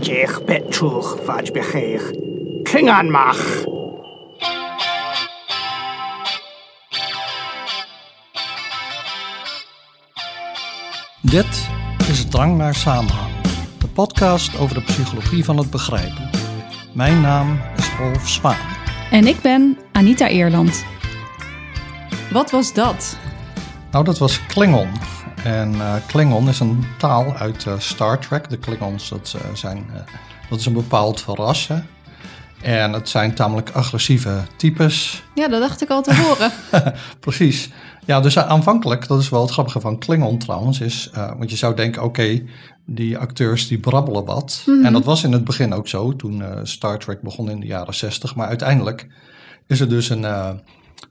Jech betwch vaj bechech. Klingan mach. Dit is Drang naar Samenhang, de podcast over de psychologie van het begrijpen. Mijn naam is Rolf Zwaan. En ik ben Anita Eerland. Wat was dat? Nou, dat was Klingon. En uh, Klingon is een taal uit uh, Star Trek. De Klingons, dat, uh, zijn, dat is een bepaald ras. Hè? En het zijn tamelijk agressieve types. Ja, dat dacht ik al te horen. Precies. Ja, dus aanvankelijk, dat is wel het grappige van Klingon trouwens, is, want je zou denken, oké, die acteurs die brabbelen wat. Mm -hmm. En dat was in het begin ook zo, toen Star Trek begon in de jaren zestig. Maar uiteindelijk is er dus een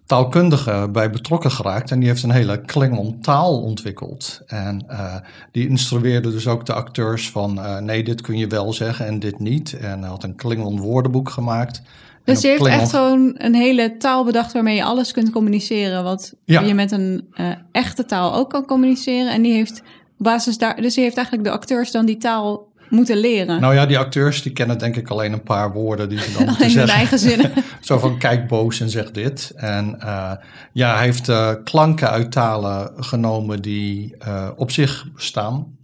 taalkundige bij betrokken geraakt en die heeft een hele Klingon taal ontwikkeld. En uh, die instrueerde dus ook de acteurs van uh, nee, dit kun je wel zeggen en dit niet. En hij had een Klingon woordenboek gemaakt. Dus je heeft Klingon... echt gewoon een hele taal bedacht waarmee je alles kunt communiceren. Wat ja. je met een uh, echte taal ook kan communiceren. En die heeft op basis daar. Dus die heeft eigenlijk de acteurs dan die taal moeten leren. Nou ja, die acteurs die kennen denk ik alleen een paar woorden die ze dan moeten zeggen. In eigen zinnen. Zo van kijk boos en zeg dit. En uh, ja, hij heeft uh, klanken uit talen genomen die uh, op zich bestaan.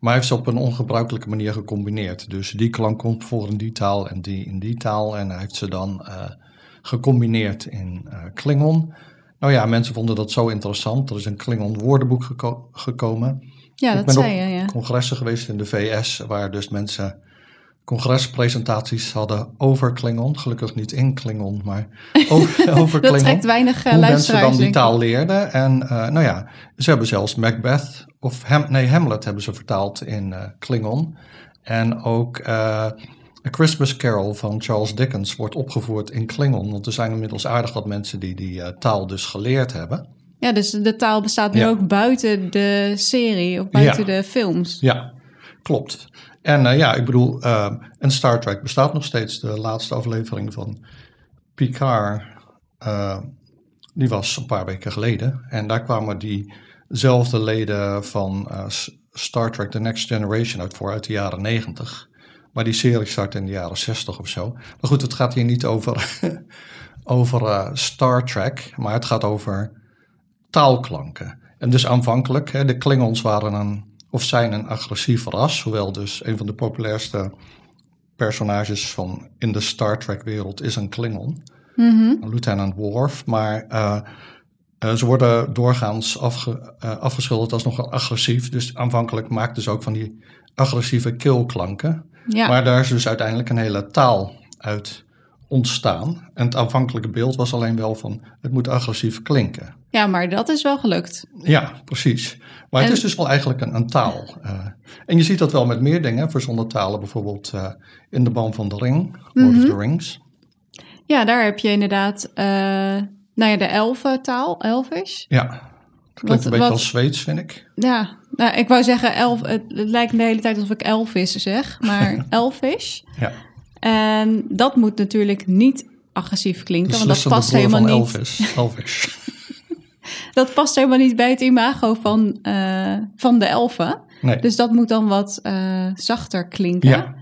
Maar hij heeft ze op een ongebruikelijke manier gecombineerd. Dus die klank komt voor in die taal en die in die taal. En hij heeft ze dan gecombineerd in Klingon. Nou ja, mensen vonden dat zo interessant. Er is een Klingon woordenboek geko gekomen. Ja, ik dat ben zei je, ja. congressen geweest in de VS, waar dus mensen congrespresentaties hadden over Klingon. Gelukkig niet in Klingon, maar over, over dat Klingon. trekt weinig uh, Hoe mensen dan die taal leerden. En uh, nou ja, ze hebben zelfs Macbeth, of Ham, nee, Hamlet hebben ze vertaald in uh, Klingon. En ook uh, A Christmas Carol van Charles Dickens wordt opgevoerd in Klingon. Want er zijn inmiddels aardig wat mensen die die taal dus geleerd hebben. Ja, dus de taal bestaat nu ja. ook buiten de serie of buiten ja. de films. Ja, klopt. En uh, ja, ik bedoel, uh, en Star Trek bestaat nog steeds. De laatste aflevering van Picard, uh, die was een paar weken geleden. En daar kwamen diezelfde leden van Star Trek The Next Generation uit voor, uit de jaren negentig. Maar die serie start in de jaren zestig of zo. Maar goed, het gaat hier niet over, over Star Trek, maar het gaat over taalklanken. En dus aanvankelijk, hè, de Klingons waren een, of zijn een agressief ras, hoewel dus een van de populairste personages van in de Star Trek wereld is een Klingon, mm -hmm. Lieutenant Worf, maar uh, uh, ze worden doorgaans afge, uh, afgeschilderd als nogal agressief, dus aanvankelijk maakten ze ook van die agressieve keelklanken, ja. maar daar is dus uiteindelijk een hele taal uit ontstaan. En het aanvankelijke beeld was alleen wel van het moet agressief klinken. Ja, maar dat is wel gelukt. Ja, precies. Maar en... het is dus wel eigenlijk een, een taal. Uh, en je ziet dat wel met meer dingen, verzonnen talen, bijvoorbeeld uh, in de band van de ring, Lord mm -hmm. of the Rings. Ja, daar heb je inderdaad, uh, nou ja, de elfentaal, elfish. Ja, dat klinkt wat, een beetje wat, als Zweeds, vind ik. Ja, nou, ik wou zeggen, elf, het, het lijkt de hele tijd alsof ik elvis zeg, maar elfish. Ja. En dat moet natuurlijk niet agressief klinken, dus want dat past helemaal niet. Elvis. Elvis. dat past helemaal niet bij het imago van, uh, van de elfen. Nee. Dus dat moet dan wat uh, zachter klinken. Ja.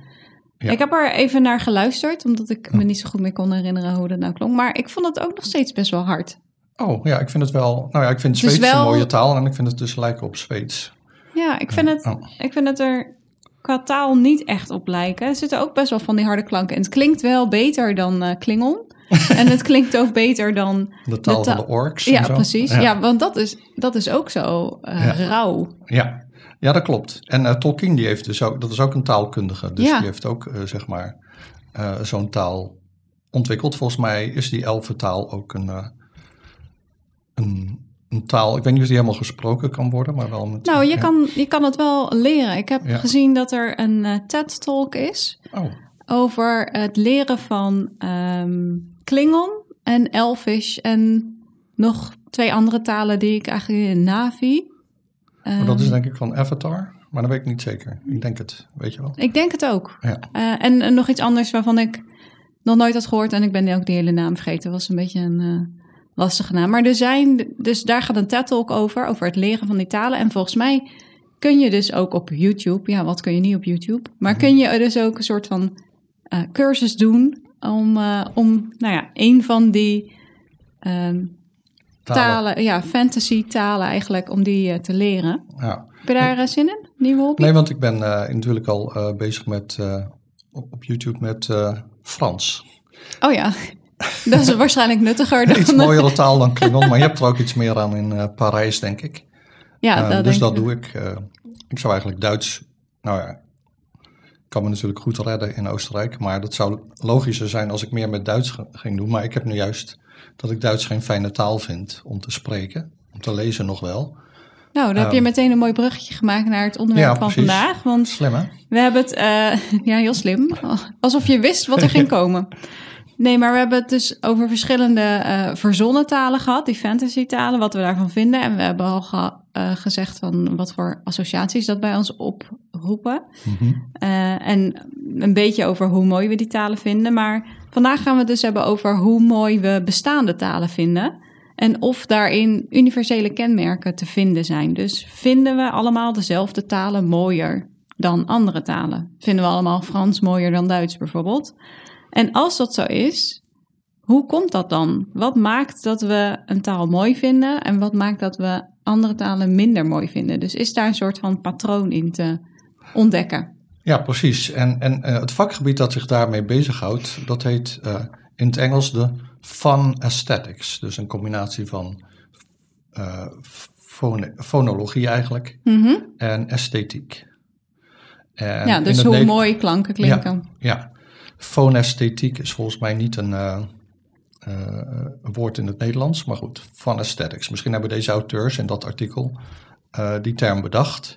Ja. Ik heb er even naar geluisterd, omdat ik me niet zo goed meer kon herinneren hoe dat nou klonk. Maar ik vond het ook nog steeds best wel hard. Oh ja, ik vind het wel. Nou ja, ik vind Zweeds wel... een mooie taal en ik vind het dus lijken op Zweeds. Ja, ik vind, het, oh. ik vind het er qua taal niet echt op lijken. Er zitten ook best wel van die harde klanken. En het klinkt wel beter dan uh, Klingon. en het klinkt ook beter dan... De taal de van de orks. Ja, precies. Ja. ja. want dat is, dat is ook zo uh, ja. rauw. Ja. ja, dat klopt. En uh, Tolkien, die heeft dus ook, dat is ook een taalkundige. Dus ja. die heeft ook, zeg maar, zo'n taal ontwikkeld. Volgens mij is die elfentaal ook een, een een taal. Ik weet niet of die helemaal gesproken kan worden, maar wel met. Nou, je, ja. kan, je kan het wel leren. Ik heb ja. gezien dat er een uh, TED-talk is oh. over het leren van um, Klingon en Elvish en nog twee andere talen die ik eigenlijk in Navi. Um, maar dat is denk ik van Avatar, maar dat weet ik niet zeker. Ik denk het, weet je wel. Ik denk het ook. Ja. Uh, en, en, nog iets anders waarvan ik nog nooit had gehoord en ik ben ook die hele naam vergeten. was een beetje een. Uh, lastige naam. Maar er zijn, dus daar gaat een TED Talk over, over het leren van die talen. En volgens mij kun je dus ook op YouTube, ja, wat kun je niet op YouTube, maar kun je dus ook een soort van uh, cursus doen om, uh, om, nou ja, een van die um, talen. ja, fantasy talen eigenlijk, om die uh, te leren. Ja. Heb je daar zin in, nieuwe hobby? Nee, want ik ben natuurlijk al bezig met, op YouTube met Frans. Oh ja, dat is waarschijnlijk nuttiger dan... iets mooiere taal dan Klingon, maar je hebt er ook iets meer aan in Parijs, denk ik. Ja, dat dus dat doe ik. ik zou eigenlijk Duits, nou ja, kan me natuurlijk goed redden in Oostenrijk. Maar dat zou logischer zijn als ik meer met Duits ging doen. Maar ik heb nu juist dat ik Duits geen fijne taal vind om te spreken. Om te lezen nog wel. Nou, dan heb je ehm, meteen een mooi bruggetje gemaakt naar het onderwerp van vandaag. Want slim hè? We hebben het, uh, ja heel slim. Alsof je wist wat er ging komen. Nee, maar we hebben het dus over verschillende uh, verzonnen talen gehad, die fantasy talen, wat we daarvan vinden. En we hebben al uh, gezegd van wat voor associaties dat bij ons oproepen. Mm uh, en een beetje over hoe mooi we die talen vinden. Maar vandaag gaan we het dus hebben over hoe mooi we bestaande talen vinden. En of daarin universele kenmerken te vinden zijn. Dus vinden we allemaal dezelfde talen mooier dan andere talen? Vinden we allemaal Frans mooier dan Duits bijvoorbeeld? En als dat zo is, hoe komt dat dan? Wat maakt dat we een taal mooi vinden en wat maakt dat we andere talen minder mooi vinden? Dus is daar een soort van patroon in te ontdekken? Ja, precies. En, en uh, het vakgebied dat zich daarmee bezighoudt, dat heet uh, in het Engels de fun aesthetics. Dus een combinatie van uh, fonologie eigenlijk mm en esthetiek. En ja, dus hoe mooi klanken klinken. Ja, ja, Fonesthetiek is volgens mij niet een, uh, een, woord in het Nederlands, maar goed, van aesthetics. Misschien hebben deze auteurs in dat artikel uh, die term bedacht.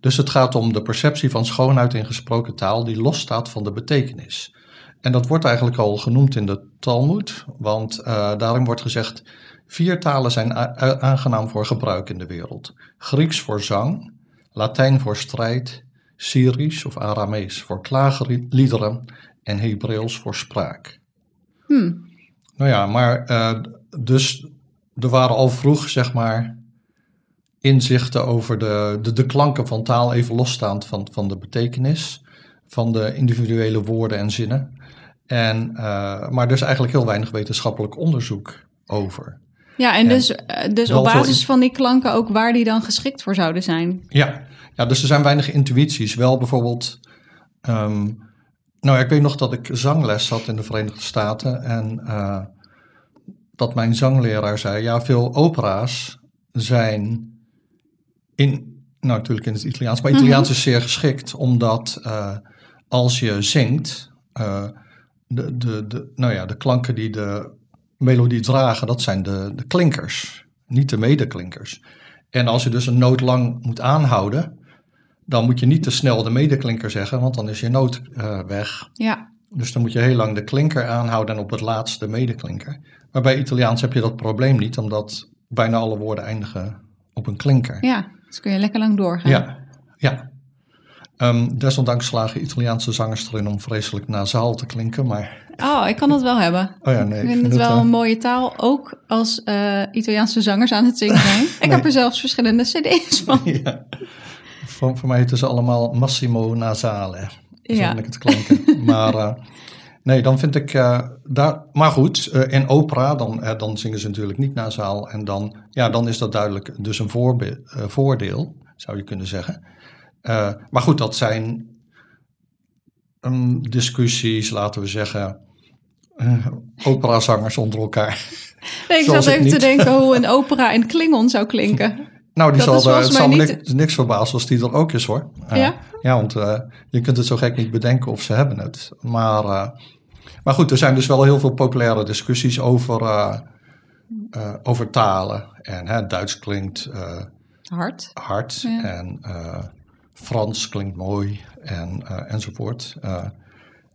Dus het gaat om de perceptie van schoonheid in gesproken taal die losstaat van de betekenis. En dat wordt eigenlijk al genoemd in de Talmud, want daarin wordt gezegd: vier talen zijn aangenaam voor gebruik in de wereld: Grieks voor zang, Latijn voor strijd, Syrisch of Aramees voor klaagliederen en Hebreeuws voor spraak. Hmm. Nou ja, maar uh, dus er waren al vroeg, zeg maar, inzichten over de, de, de klanken van taal, even losstaand van, van de betekenis van de individuele woorden en zinnen. En, uh, maar dus eigenlijk heel weinig wetenschappelijk onderzoek over. Ja, en, dus, eh, dus op basis van die klanken ook waar die dan geschikt voor zouden zijn. Ja, ja dus er zijn weinig intuïties. Wel bijvoorbeeld um, nou, ik weet nog dat ik zangles had in de Verenigde Staten en uh, dat mijn zangleraar zei: ja, veel opera's zijn in, nou natuurlijk in het Italiaans, maar Italiaans is zeer geschikt, omdat uh, als je zingt, uh, de, de, de, nou ja, de klanken die de melodie dragen, dat zijn de, de klinkers, niet de medeklinkers. En als je dus een noot lang moet aanhouden, dan moet je niet te snel de medeklinker zeggen, want dan is je noot uh, weg. Ja. Dus dan moet je heel lang de klinker aanhouden en op het laatst de medeklinker. Maar bij Italiaans heb je dat probleem niet, omdat bijna alle woorden eindigen op een klinker. Ja, dus kun je lekker lang doorgaan. Ja, ja. Um, desondanks slagen Italiaanse zangers erin om vreselijk nasaal te klinken, maar... Oh, ik kan dat wel hebben. Oh ja, nee, ik vind, het wel een mooie taal, ook als uh, Italiaanse zangers aan het zingen zijn. ik heb er zelfs verschillende cd's van. ja. Voor, voor mij heten ze allemaal Massimo Nasale. Ja. ik het klinken. maar uh, nee, dan vind ik uh, daar. Maar goed, uh, in opera, dan, dan zingen ze natuurlijk niet nasaal. En dan, ja, dan is dat duidelijk dus een voordeel, zou je kunnen zeggen. maar goed, dat zijn um, discussies, laten we zeggen. operazangers onder elkaar. Nee, ik zat even te denken hoe een opera in Klingon zou klinken. Nou, die zal, er, het zal me niks, niks verbazen als die er ook is hoor. Uh, ja? Ja, want uh, je kunt het zo gek niet bedenken of ze hebben het. Maar, uh, maar goed, er zijn dus wel heel veel populaire discussies over, over talen. En hè, Duits klinkt hard, hard en Frans klinkt mooi en, enzovoort.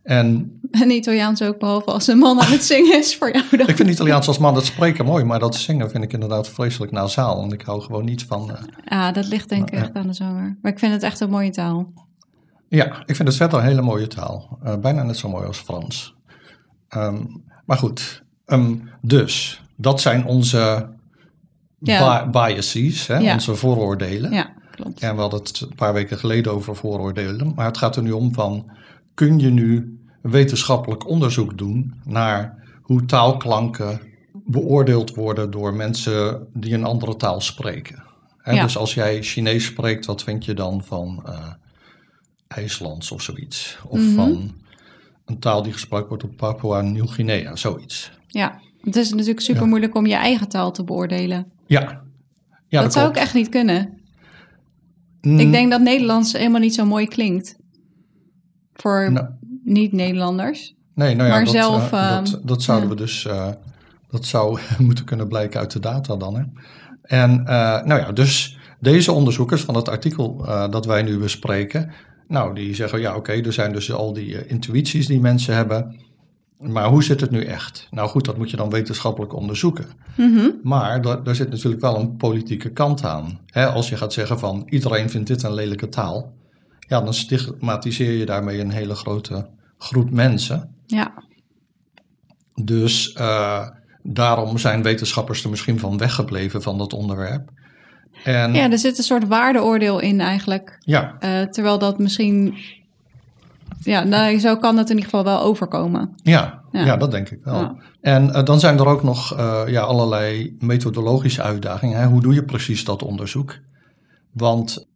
En, en Italiaans ook, behalve als een man aan het zingen is voor jou dan. Ik vind Italiaans als man het spreken mooi, maar dat zingen vind ik inderdaad vreselijk nasaal. Want ik hou gewoon niet van... Uh, ja, dat ligt denk ik echt aan de zanger. Maar ik vind het echt een mooie taal. Ja, ik vind het verder een hele mooie taal. Uh, bijna net zo mooi als Frans. Um, maar goed, um, dus dat zijn onze ja. biases, hè, onze vooroordelen. Ja, klopt. En we hadden het een paar weken geleden over vooroordelen. Maar het gaat er nu om van, kun je nu wetenschappelijk onderzoek doen naar hoe taalklanken beoordeeld worden door mensen die een andere taal spreken? Ja. Dus als jij Chinees spreekt, wat vind je dan van uh, IJslands of zoiets? Of mm -hmm. van een taal die gesproken wordt op Papua Nieuw-Guinea, zoiets. Ja, het is natuurlijk super moeilijk om je eigen taal te beoordelen. Ja. ja dat, zou ik echt niet kunnen. Mm. Ik denk dat Nederlands helemaal niet zo mooi klinkt. Voor nou. niet-Nederlanders. Nee, nou ja, maar dat, zelf, uh, dat, dat, zouden ja. we dus... Uh, dat zou moeten kunnen blijken uit de data dan. Hè? En uh, nou ja, dus deze onderzoekers van het artikel dat wij nu bespreken... Nou, die zeggen ja, oké, er zijn dus al die intuïties die mensen hebben. Maar hoe zit het nu echt? Nou goed, dat moet je dan wetenschappelijk onderzoeken. Mm -hmm. Maar daar zit natuurlijk wel een politieke kant aan. als je gaat zeggen van iedereen vindt dit een lelijke taal, ja, dan stigmatiseer je daarmee een hele grote groep mensen. Ja. Dus uh, daarom zijn wetenschappers er misschien van weggebleven van dat onderwerp. En, ja, er zit een soort waardeoordeel in eigenlijk. Ja. Uh, terwijl dat misschien. Ja, nou, zo kan het in ieder geval wel overkomen. Ja, ja. ja dat denk ik wel. Ja. En uh, dan zijn er ook nog ja, allerlei methodologische uitdagingen. Hè? Hoe doe je precies dat onderzoek? Want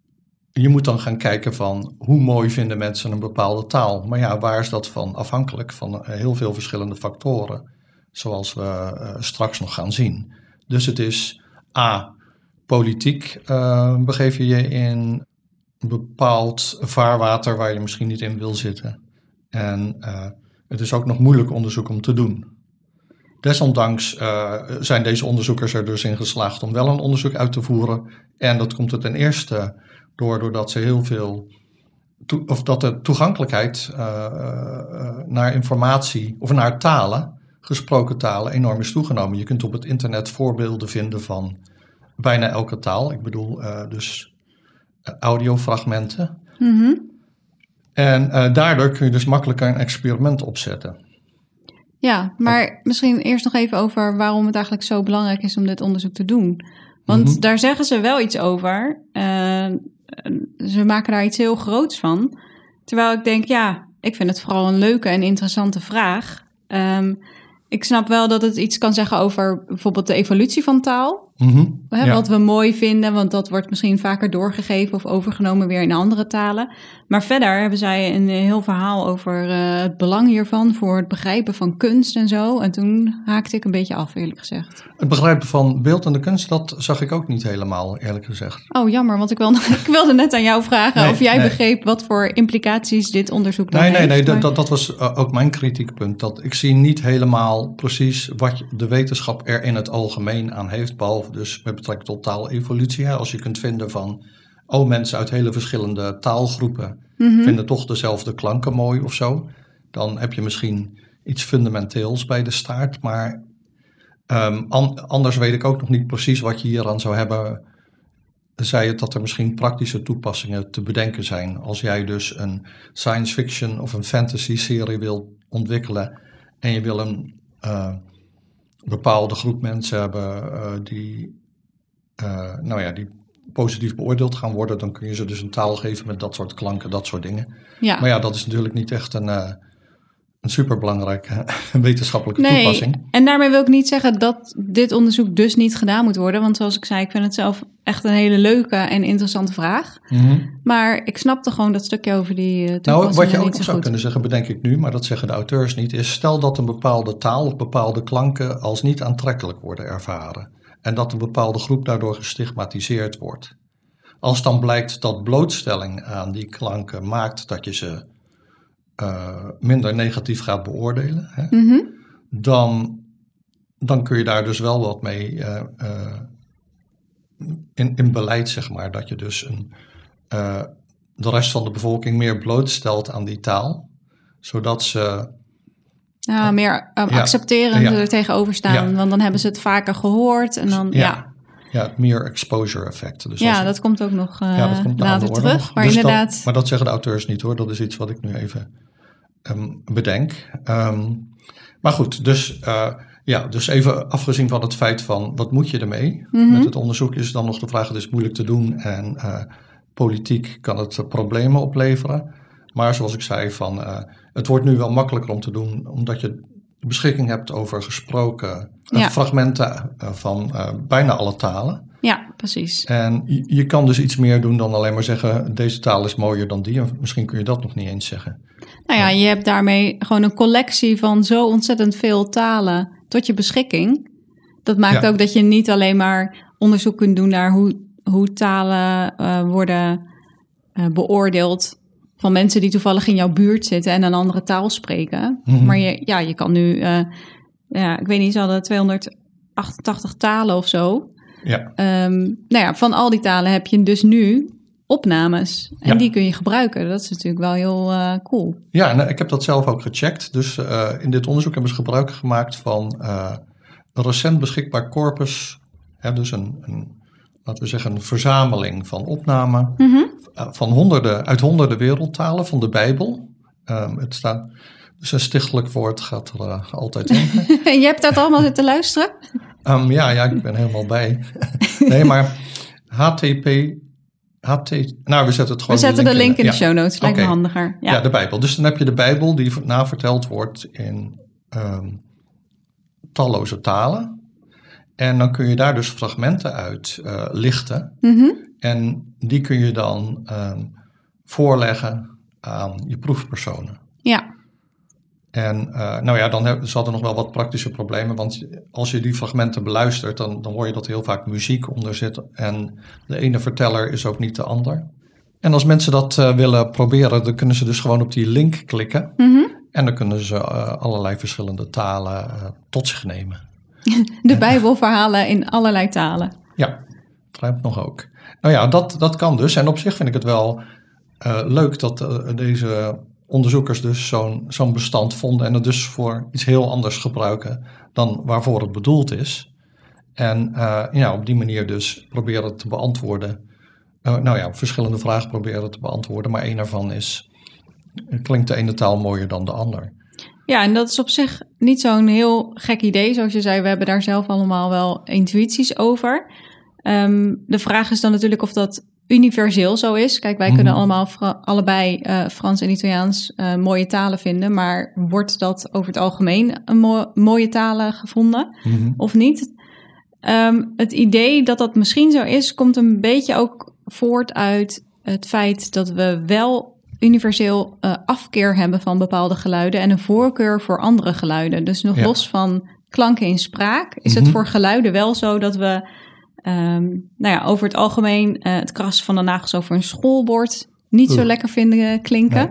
je moet dan gaan kijken van hoe mooi vinden mensen een bepaalde taal. Maar ja, waar is dat van afhankelijk? Van heel veel verschillende factoren. Zoals we straks nog gaan zien. Dus het is A, politiek uh, begeef je je in bepaald vaarwater waar je misschien niet in wil zitten. En het is ook nog moeilijk onderzoek om te doen. Desondanks zijn deze onderzoekers er dus in geslaagd om wel een onderzoek uit te voeren. En dat komt er ten eerste door doordat ze heel veel. of dat de toegankelijkheid naar informatie of naar talen, gesproken talen, enorm is toegenomen. Je kunt op het internet voorbeelden vinden van bijna elke taal. Ik bedoel, uh, dus audiofragmenten. Mm -hmm. En uh, daardoor kun je dus makkelijker een experiment opzetten. Ja, maar misschien eerst nog even over waarom het eigenlijk zo belangrijk is om dit onderzoek te doen. Want mm -hmm. daar zeggen ze wel iets over. Ze maken daar iets heel groots van. Terwijl ik denk, ja, ik vind het vooral een leuke en interessante vraag. Um, ik snap wel dat het iets kan zeggen over bijvoorbeeld de evolutie van taal. Mm Hè, Wat we mooi vinden, want dat wordt misschien vaker doorgegeven of overgenomen weer in andere talen. Maar verder hebben zij een heel verhaal over uh, het belang hiervan voor het begrijpen van kunst en zo. En toen haakte ik een beetje af, eerlijk gezegd. Het begrijpen van beeldende kunst, dat zag ik ook niet helemaal, eerlijk gezegd. Oh, jammer, want ik wilde, ik wilde net aan jou vragen nee, of jij nee. begreep wat voor implicaties dit onderzoek dan nee, heeft. Nee, nee, maar... dat, dat was uh, ook mijn kritiekpunt. Dat ik zie niet helemaal precies wat de wetenschap er in het algemeen aan heeft, behalve dus met betrekking tot taalevolutie. Als je kunt vinden van, oh mensen uit hele verschillende taalgroepen mm -hmm. vinden toch dezelfde klanken mooi of zo. Dan heb je misschien iets fundamenteels bij de staart. Maar um, an anders weet ik ook nog niet precies wat je hier aan zou hebben. Zei het dat er misschien praktische toepassingen te bedenken zijn. Als jij dus een science fiction of een fantasy serie wil ontwikkelen en je wil een uh, bepaalde groep mensen hebben uh, die, uh, nou ja, die positief beoordeeld gaan worden, dan kun je ze dus een taal geven met dat soort klanken, dat soort dingen. Ja. Maar ja, dat is natuurlijk niet echt een, uh, een superbelangrijke wetenschappelijke nee, toepassing. En daarmee wil ik niet zeggen dat dit onderzoek dus niet gedaan moet worden. Want zoals ik zei, ik vind het zelf echt een hele leuke en interessante vraag. Mm -hmm. Maar ik snapte gewoon dat stukje over die uh, Nou, wat je ook nog zou kunnen zeggen, bedenk ik nu, maar dat zeggen de auteurs niet, is stel dat een bepaalde taal of bepaalde klanken als niet aantrekkelijk worden ervaren. En dat een bepaalde groep daardoor gestigmatiseerd wordt. Als dan blijkt dat blootstelling aan die klanken maakt dat je ze uh, minder negatief gaat beoordelen, hè, mm -hmm. dan, dan kun je daar dus wel wat mee uh, uh, in, in beleid, zeg maar. Dat je dus een, de rest van de bevolking meer blootstelt aan die taal, zodat ze. Ja, meer um, ja, accepterend ja, er tegenover staan, want dan hebben ze het vaker gehoord en dan, ja. Ja, het meer exposure effect. Dus ja, dat komt ook nog uh, ja, dat komt later terug. Maar, dus inderdaad... Dat, maar dat zeggen de auteurs niet hoor. Dat is iets wat ik nu even um, bedenk. Um, maar goed, dus, uh, ja, dus even afgezien van het feit van wat moet je ermee? Mm -hmm. Met het onderzoek is dan nog de vraag, het is moeilijk te doen en uh, politiek kan het problemen opleveren. Maar zoals ik zei, van, het wordt nu wel makkelijker om te doen, omdat je beschikking hebt over gesproken fragmenten van bijna alle talen. Ja, precies. En je, je, kan dus iets meer doen dan alleen maar zeggen: deze taal is mooier dan die. En misschien kun je dat nog niet eens zeggen. Nou ja, je hebt daarmee gewoon een collectie van zo ontzettend veel talen tot je beschikking. Dat maakt ook dat je niet alleen maar onderzoek kunt doen naar hoe, hoe talen uh, worden uh, beoordeeld van mensen die toevallig in jouw buurt zitten en een andere taal spreken. Mm -hmm. Maar je, ja, je kan nu, uh, ja, ik weet niet, ze hadden 288 talen of zo. Ja. Um, nou ja, van al die talen heb je dus nu opnames. En ja. die kun je gebruiken. Dat is natuurlijk wel heel uh, cool. Ja, en ik heb dat zelf ook gecheckt. Dus uh, in dit onderzoek hebben ze gebruik gemaakt van een recent beschikbaar corpus. Hè, dus een, een, laten we zeggen, een verzameling van opnamen. Mm -hmm. Van honderden, uit honderden wereldtalen van de Bijbel. Um, het staat. Dus een stichtelijk woord gaat er altijd in. en je hebt dat allemaal zitten luisteren? Um, ja, ja, ik ben helemaal bij. nee, maar HTP HT, nou, we zetten het gewoon. We zetten de link in de, show notes, lijkt okay. me handiger. Ja. ja. de Bijbel. Dus dan heb je de Bijbel die naverteld wordt in um, talloze talen. En dan kun je daar dus fragmenten uit uh, lichten. Mm -hmm. En die kun je dan um, voorleggen aan je proefpersonen. Ja. En uh, nou ja, dan zat er nog wel wat praktische problemen. Want als je die fragmenten beluistert, dan, dan hoor je dat heel vaak muziek onder zit. En de ene verteller is ook niet de ander. En als mensen dat uh, willen proberen, dan kunnen ze dus gewoon op die link klikken. Mm -hmm. En dan kunnen ze uh, allerlei verschillende talen tot zich nemen. De Bijbelverhalen in allerlei talen. Ja, dat nog ook. Nou ja, dat, dat kan dus. En op zich vind ik het wel leuk dat deze onderzoekers dus zo'n zo'n bestand vonden en het dus voor iets heel anders gebruiken dan waarvoor het bedoeld is. En uh, ja, op die manier dus proberen te beantwoorden. Nou ja, verschillende vragen proberen te beantwoorden, maar één daarvan is: klinkt de ene taal mooier dan de ander? Ja, en dat is op zich niet zo'n heel gek idee. Zoals je zei, we hebben daar zelf allemaal wel intuïties over. Um, de vraag is dan natuurlijk of dat universeel zo is. Kijk, wij kunnen mhm. allemaal allebei uh, Frans en Italiaans uh, mooie talen vinden, maar wordt dat over het algemeen een mo mooie talen gevonden mm of niet? Um, het idee dat dat misschien zo is, komt een beetje ook voort uit het feit dat we wel universeel uh, afkeer hebben van bepaalde geluiden en een voorkeur voor andere geluiden. Dus nog ja. los van klanken in spraak, is mm -hmm. het mhm. voor geluiden wel zo dat we Um, nou ja, over het algemeen uh, het krassen van de nagels over een schoolbord niet zo lekker vinden klinken.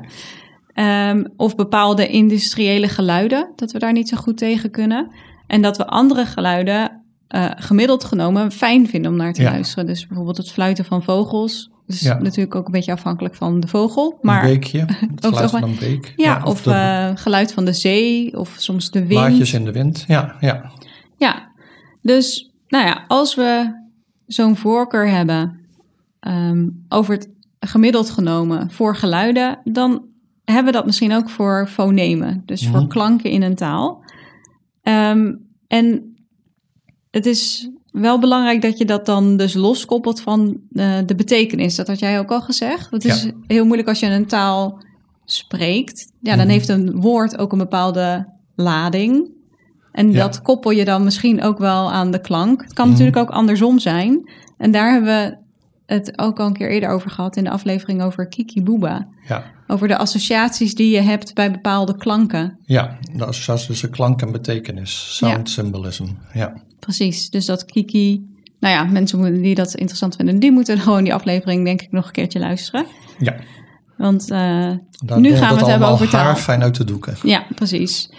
Nee. Um, of bepaalde industriële geluiden, dat we daar niet zo goed tegen kunnen. En dat we andere geluiden uh, gemiddeld genomen fijn vinden om naar te ja. luisteren. Dus bijvoorbeeld het fluiten van vogels. Dus ja. natuurlijk ook een beetje afhankelijk van de vogel. Maar een beekje, het geluid van een beek. Ja, ja of, uh, geluid van de zee of soms de wind. Blaadjes in de wind, ja. Ja, ja. dus nou ja, als we zo'n voorkeur hebben um, over het gemiddeld genomen voor geluiden, dan hebben we dat misschien ook voor fonemen, dus voor klanken in een taal. Um, en het is wel belangrijk dat je dat dan dus loskoppelt van uh, de betekenis. Dat had jij ook al gezegd. Het is ja. heel moeilijk als je een taal spreekt. Ja, dan mm -hmm. heeft een woord ook een bepaalde lading. En ja. dat koppel je dan misschien ook wel aan de klank. Het kan mm. natuurlijk ook andersom zijn. En daar hebben we het ook al een keer eerder over gehad in de aflevering over Kiki Booba. Ja. Over de associaties die je hebt bij bepaalde klanken. Ja, de associatie tussen klank en betekenis. Sound ja. symbolism. Ja. Precies, dus dat Kiki... Nou ja, mensen die dat interessant vinden, die moeten gewoon die aflevering denk ik nog een keertje luisteren. Ja. Want uh, nu gaan we het hebben over taal. fijn uit de doeken. Ja, precies.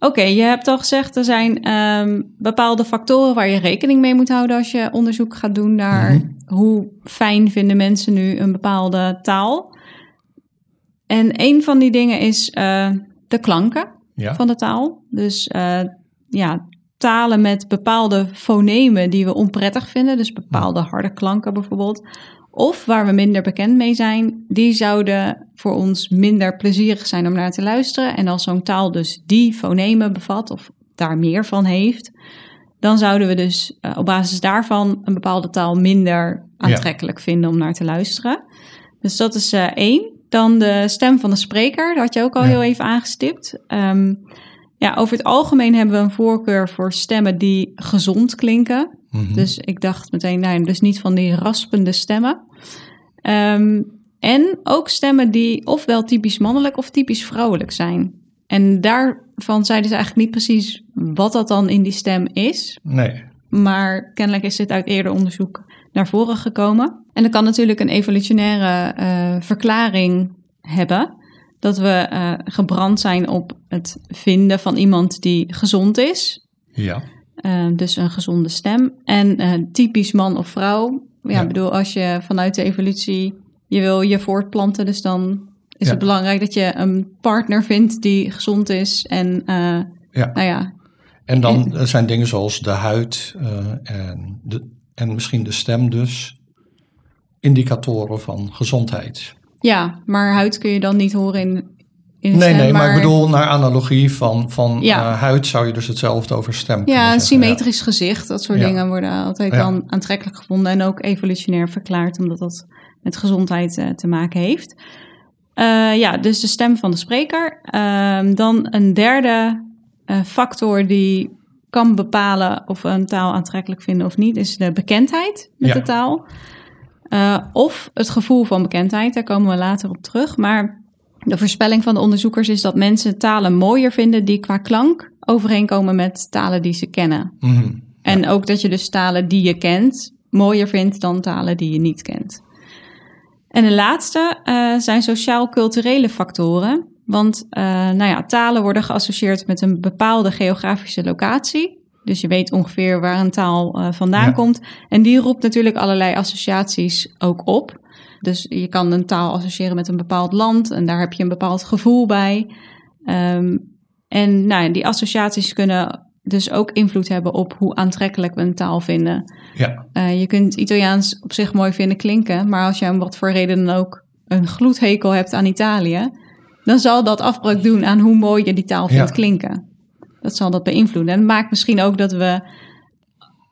Oké, okay, je hebt al gezegd, er zijn um, bepaalde factoren waar je rekening mee moet houden als je onderzoek gaat doen naar mm -hmm. hoe fijn vinden mensen nu een bepaalde taal. En een van die dingen is uh, de klanken ja. van de taal. Dus uh, ja, talen met bepaalde fonemen die we onprettig vinden, dus bepaalde harde klanken bijvoorbeeld, of waar we minder bekend mee zijn, die zouden voor ons minder plezierig zijn om naar te luisteren. En als zo'n taal dus die fonemen bevat of daar meer van heeft, dan zouden we dus uh, op basis daarvan een bepaalde taal minder aantrekkelijk vinden om naar te luisteren. Dus dat is uh, één. Dan de stem van de spreker, dat had je ook al heel even aangestipt. Um, ja, over het algemeen hebben we een voorkeur voor stemmen die gezond klinken. Mhm. Dus ik dacht meteen, nou, dus niet van die raspende stemmen. Um, en ook stemmen die ofwel typisch mannelijk of typisch vrouwelijk zijn. En daarvan zeiden ze eigenlijk niet precies wat dat dan in die stem is. Nee. Maar kennelijk is dit uit eerder onderzoek naar voren gekomen. En dat kan natuurlijk een evolutionaire uh, verklaring hebben. Dat we uh, gebrand zijn op het vinden van iemand die gezond is. Ja. Uh, dus een gezonde stem. En typisch man of vrouw. Ja, ja, bedoel, als je vanuit de evolutie je wil je voortplanten, dus dan is het belangrijk dat je een partner vindt die gezond is en ja. nou ja, en dan zijn dingen zoals de huid en, de, en misschien de stem dus indicatoren van gezondheid. Ja, maar huid kun je dan niet horen in, in nee, stem, nee, maar... ik bedoel naar analogie van, van ja. uh, huid zou je dus hetzelfde over stem kunnen Ja, een symmetrisch gezicht, dat soort dingen worden altijd dan aantrekkelijk gevonden en ook evolutionair verklaard, omdat dat met gezondheid uh, te maken heeft. Uh, ja, dus de stem van de spreker. Uh, dan een derde factor die kan bepalen of we een taal aantrekkelijk vinden of niet, is de bekendheid met de taal. Uh, of het gevoel van bekendheid, daar komen we later op terug. Maar de voorspelling van de onderzoekers is dat mensen talen mooier vinden die qua klank overeenkomen met talen die ze kennen. Mm -hmm. En ook dat je dus talen die je kent mooier vindt dan talen die je niet kent. En de laatste uh, zijn sociaal-culturele factoren. Want uh, nou ja, talen worden geassocieerd met een bepaalde geografische locatie. Dus je weet ongeveer waar een taal uh, vandaan ja. komt. En die roept natuurlijk allerlei associaties ook op. Dus je kan een taal associëren met een bepaald land en daar heb je een bepaald gevoel bij. Um, en nou, die associaties kunnen dus ook invloed hebben op hoe aantrekkelijk we een taal vinden. Ja. Uh, je kunt Italiaans op zich mooi vinden klinken, maar als je om wat voor reden dan ook een gloedhekel hebt aan Italië, dan zal dat afbreuk doen aan hoe mooi je die taal vindt ja. klinken. Dat zal dat beïnvloeden. En het maakt misschien ook dat we,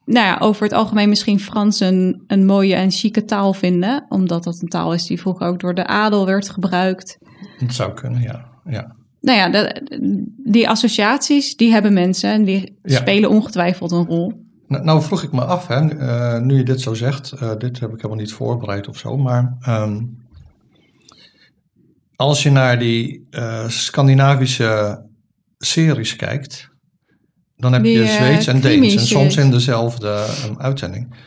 nou ja, over het algemeen misschien Frans een, een mooie en chique taal vinden, omdat dat een taal is die vroeger ook door de adel werd gebruikt. Dat zou kunnen, ja. ja. Nou ja, die associaties, die hebben mensen en die ja. spelen ongetwijfeld een rol. Nou, nou, vroeg ik me af, hè, uh, nu je dit zo zegt, uh, dit heb ik helemaal niet voorbereid of zo, maar um, als je naar die uh, Scandinavische series kijkt, dan heb die, je Zweeds en Deens en soms in dezelfde um, uitzending.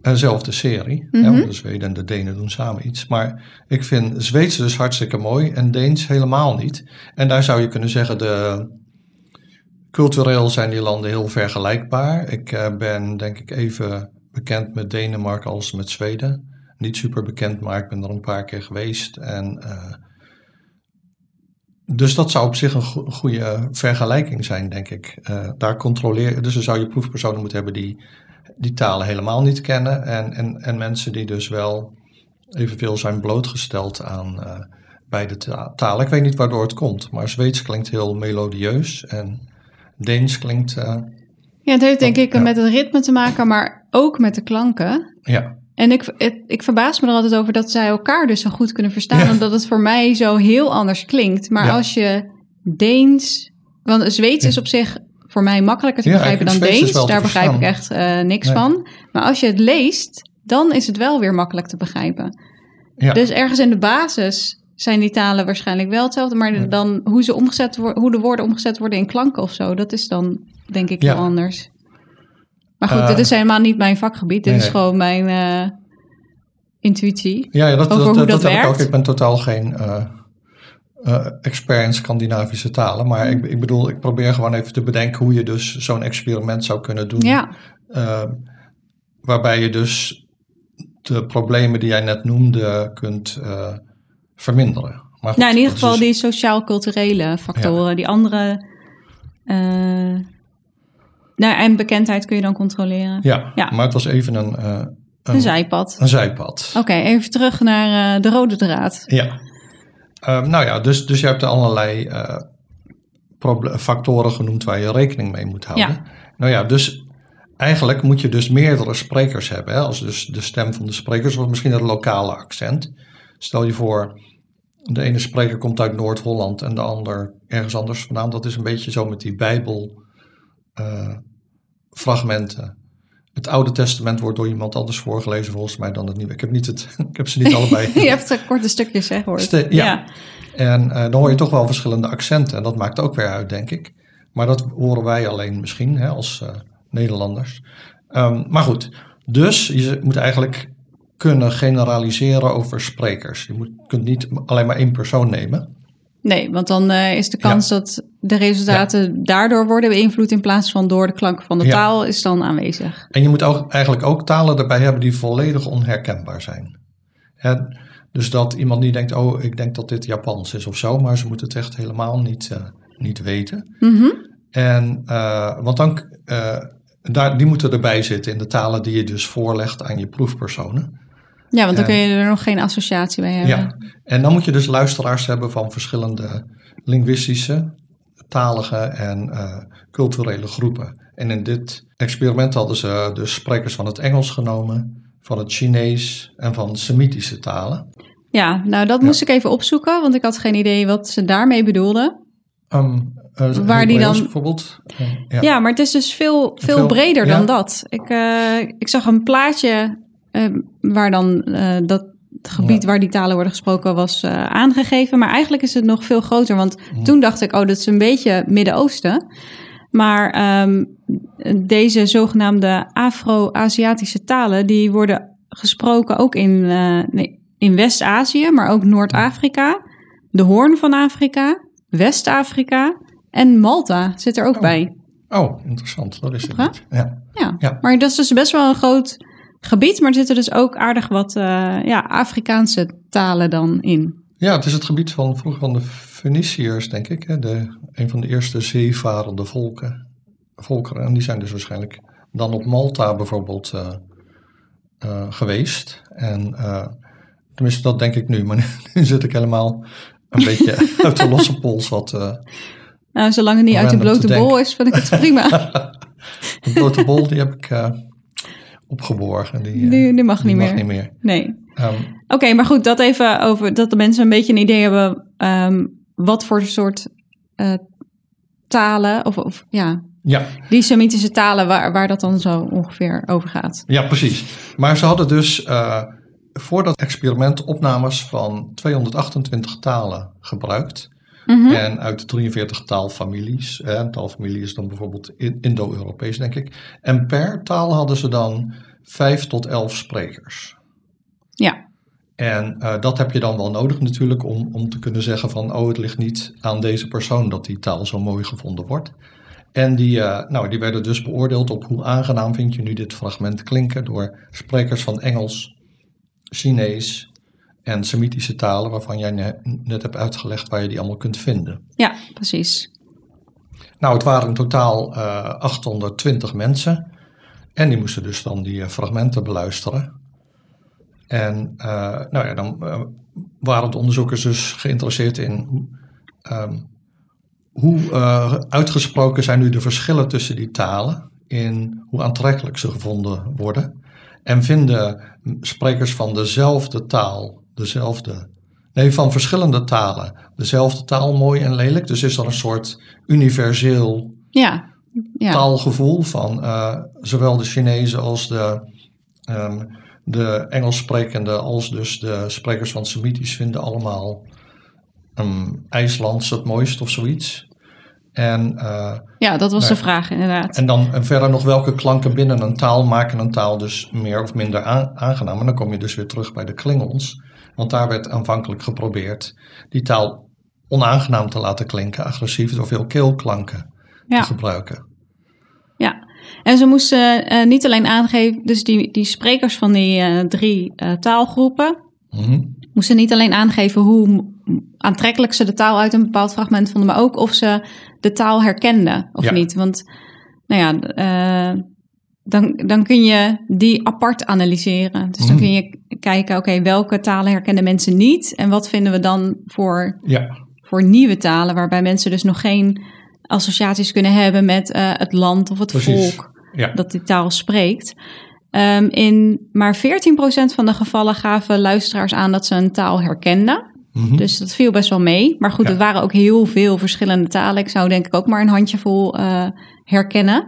Dezelfde serie. Mm -hmm. ja, de Zweden en de Denen doen samen iets. Maar ik vind Zweeds dus hartstikke mooi en Deens helemaal niet. En daar zou je kunnen zeggen, de, cultureel zijn die landen heel vergelijkbaar. Ik uh, ben denk ik even bekend met Denemarken als met Zweden. Niet super bekend, maar ik ben er een paar keer geweest. En uh, dus dat zou op zich een go goede vergelijking zijn, denk ik. Uh, daar controleer Dus dan zou je proefpersonen moeten hebben die die talen helemaal niet kennen. En, en, en mensen die dus wel evenveel zijn blootgesteld aan uh, beide talen. Ik weet niet waardoor het komt, maar Zweeds klinkt heel melodieus en Deens klinkt. Uh, ja, het heeft denk ik ja. met het ritme te maken, maar ook met de klanken. Ja. En ik, ik, ik, verbaas me er altijd over dat zij elkaar dus zo goed kunnen verstaan. Ja. Omdat het voor mij zo heel anders klinkt. Maar ja. als je Deens. Want Zweeds is op zich voor mij makkelijker te begrijpen dan Deens. Daar begrijp ik echt uh, niks nee. van. Maar als je het leest, dan is het wel weer makkelijk te begrijpen. Dus ergens in de basis zijn die talen waarschijnlijk wel hetzelfde. Maar dan hoe, ze omgezet hoe de woorden omgezet worden in klanken of zo, dat is dan denk ik heel anders. Maar goed, dit is helemaal niet mijn vakgebied. Dit nee, is gewoon mijn uh, intuïtie. Ja, ja dat, over dat, hoe dat, dat heb ik ook. Ik ben totaal geen uh, expert in Scandinavische talen. Maar ik, ik, bedoel, ik probeer gewoon even te bedenken hoe je dus zo'n experiment zou kunnen doen. Ja. waarbij je dus de problemen die jij net noemde kunt verminderen. Maar goed, nou, in ieder geval is... die sociaal-culturele factoren, ja. die andere. Nou, en bekendheid kun je dan controleren. Ja, ja. maar het was even een... Uh, een, een, zijpad. Een zijpad. Oké, okay, even terug naar uh, de rode draad. Ja. Uh, nou ja, dus, dus je hebt er allerlei factoren genoemd waar je rekening mee moet houden. Ja. Nou ja, dus eigenlijk moet je dus meerdere sprekers hebben. Hè? Als dus de stem van de sprekers of misschien een lokale accent. Stel je voor, de ene spreker komt uit Noord-Holland en de ander ergens anders vandaan. Dat is een beetje zo met die. Uh, het Oude Testament wordt door iemand anders voorgelezen volgens mij dan het Nieuwe. Ik heb, niet het, ik heb ze niet allebei. je hebt korte stukjes, hè, hoor. ja. ja. En uh, dan hoor je toch wel verschillende accenten. En dat maakt ook weer uit, denk ik. Maar dat horen wij alleen misschien hè, als uh, Nederlanders. Um, maar goed, dus je moet eigenlijk kunnen generaliseren over sprekers. Je moet, kunt niet alleen maar één persoon nemen. Nee, want dan uh, is de kans ja. dat de resultaten ja. daardoor worden beïnvloed in plaats van door de klanken van de ja. taal is dan aanwezig. En je moet ook, eigenlijk ook talen erbij hebben die volledig onherkenbaar zijn. Hè, dus dat iemand niet denkt, oh, ik denk dat dit Japans is of zo, maar ze moeten het echt helemaal niet, uh, niet weten. Mm -hmm. En, uh, want dan, daar, die moeten erbij zitten in de talen die je dus voorlegt aan je proefpersonen. Ja, want dan en, kun je er nog geen associatie bij hebben. Ja, en dan moet je dus luisteraars hebben van verschillende linguïstische, talige en uh, culturele groepen. En in dit experiment hadden ze dus sprekers van het Engels genomen, van het Chinees en van Semitische talen. Ja, nou dat moest ik even opzoeken, want ik had geen idee wat ze daarmee bedoelden. Um, uh, Waar die dan bijvoorbeeld. Ja. ja. maar het is dus veel, veel, veel breder ja. dan dat. Ik, uh, ik zag een plaatje uh, waar dan uh, dat gebied ja. waar die talen worden gesproken was uh, aangegeven. Maar eigenlijk is het nog veel groter. Want ja. toen dacht ik, oh, dat is een beetje Midden-Oosten. Maar um, deze zogenaamde Afro-Aziatische talen, die worden gesproken ook in, nee, in West-Azië, maar ook Noord-Afrika, de Hoorn van Afrika, West-Afrika en Malta zit er ook oh. bij. Oh, interessant. Dat is het. Ja. Ja. ja, maar dat is dus best wel een groot gebied, maar er zitten dus ook aardig wat uh, ja, Afrikaanse talen dan in. Ja, het is het gebied van vroeger van de Feniciërs, denk ik. Hè? De, een van de eerste zeevarende volken, volkeren. En die zijn dus waarschijnlijk dan op Malta bijvoorbeeld uh, uh, geweest. En tenminste, dat denk ik nu. Maar nu, nu zit ik helemaal een beetje uit de losse pols wat... nou, zolang het niet uit de blote bol is, vind ik het prima. de blote bol, die heb ik opgeborgen. Die, die, die, mag, die niet, mag meer. niet meer. Nee. Um, Oké, okay, maar goed, dat even over dat de mensen een beetje een idee hebben um, wat voor soort uh, talen of, of, ja, ja, die Semitische talen waar, waar dat dan zo ongeveer over gaat. Ja, precies. Maar ze hadden dus uh, voor dat experiment opnames van 228 talen gebruikt. Mhm. Mm -hmm. En uit 43 taalfamilies. Een taalfamilie is dan bijvoorbeeld Indo-Europees, denk ik. En per taal hadden ze dan 5 tot 11 sprekers. Ja. En uh, dat heb je dan wel nodig natuurlijk om, om te kunnen zeggen van... oh, het ligt niet aan deze persoon dat die taal zo mooi gevonden wordt. En die, uh, nou, die werden dus beoordeeld op hoe aangenaam vind je nu dit fragment klinken... door sprekers van Engels, Chinees, en Semitische talen, waarvan jij net hebt uitgelegd waar je die allemaal kunt vinden. Ja, precies. Nou, het waren in totaal uh, 820 mensen. En die moesten dus dan die uh, fragmenten beluisteren. En uh, nou ja, dan waren de onderzoekers dus geïnteresseerd in um, hoe uitgesproken zijn nu de verschillen tussen die talen, in hoe aantrekkelijk ze gevonden worden. En vinden sprekers van dezelfde taal dezelfde. Nee, van verschillende talen. Dezelfde taal mooi en lelijk. Dus is er een soort universeel ja, ja. taalgevoel van uh, zowel de Chinezen als de, um, de Engels sprekende, als dus de sprekers van Semitisch vinden allemaal um, IJslands het mooist of zoiets. En, uh, ja, dat was nou, de vraag inderdaad. En dan en verder nog welke klanken binnen een taal maken een taal dus meer of minder aan, aangenaam. En dan kom je dus weer terug bij de klingels. Want daar werd aanvankelijk geprobeerd die taal onaangenaam te laten klinken, agressief, door veel keelklanken ja. te gebruiken. Ja, en ze moesten uh, niet alleen aangeven, dus die, die sprekers van die uh, drie taalgroepen, mm -hmm. moesten niet alleen aangeven hoe aantrekkelijk ze de taal uit een bepaald fragment vonden, maar ook of ze de taal herkenden of ja. niet. Want, nou ja, dan, dan kun je die apart analyseren. Dus dan Mhm. kun je kijken, oké, welke talen herkennen mensen niet? En wat vinden we dan voor, Ja, voor nieuwe talen, waarbij mensen dus nog geen associaties kunnen hebben met uh, het land of het Precies. volk. ja. dat die taal spreekt. Um, in maar 14% van de gevallen gaven luisteraars aan dat ze een taal herkenden. Mhm. Dus dat viel best wel mee. Maar goed, ja. het waren ook heel veel verschillende talen. Ik zou denk ik ook maar een handjevol uh, herkennen.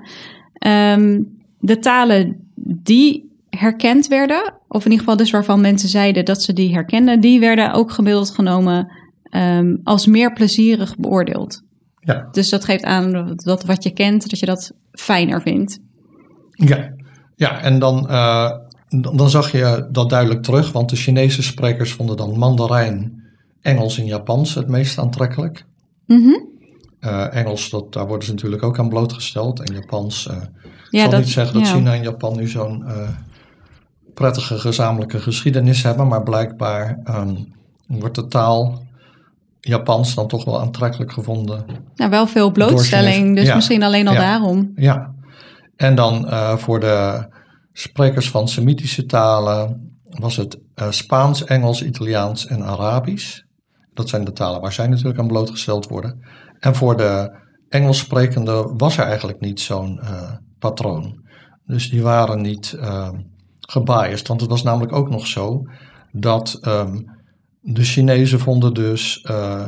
Um, de talen die herkend werden, of in ieder geval dus waarvan mensen zeiden dat ze die herkenden, die werden ook gemiddeld genomen um, als meer plezierig beoordeeld. Ja. Dus dat geeft aan dat wat je kent, dat je dat fijner vindt. Ja, ja en dan, uh, dan zag je dat duidelijk terug, want de Chinese sprekers vonden dan Mandarijn, Engels en Japans het meest aantrekkelijk. Mm uh, Engels, dat, daar worden ze natuurlijk ook aan blootgesteld. En Japans, uh, ik zal niet zeggen dat China en Japan nu zo'n prettige gezamenlijke geschiedenis hebben, maar blijkbaar um, wordt de taal Japans dan toch wel aantrekkelijk gevonden. Nou, wel veel blootstelling, dus misschien alleen al daarom. Ja, en dan voor de sprekers van Semitische talen was het Spaans, Engels, Italiaans en Arabisch. Dat zijn de talen waar zij natuurlijk aan blootgesteld worden. En voor de Engels sprekende was er eigenlijk niet zo'n uh, patroon. Dus die waren niet gebiased. Want het was namelijk ook nog zo dat um, de Chinezen vonden dus uh,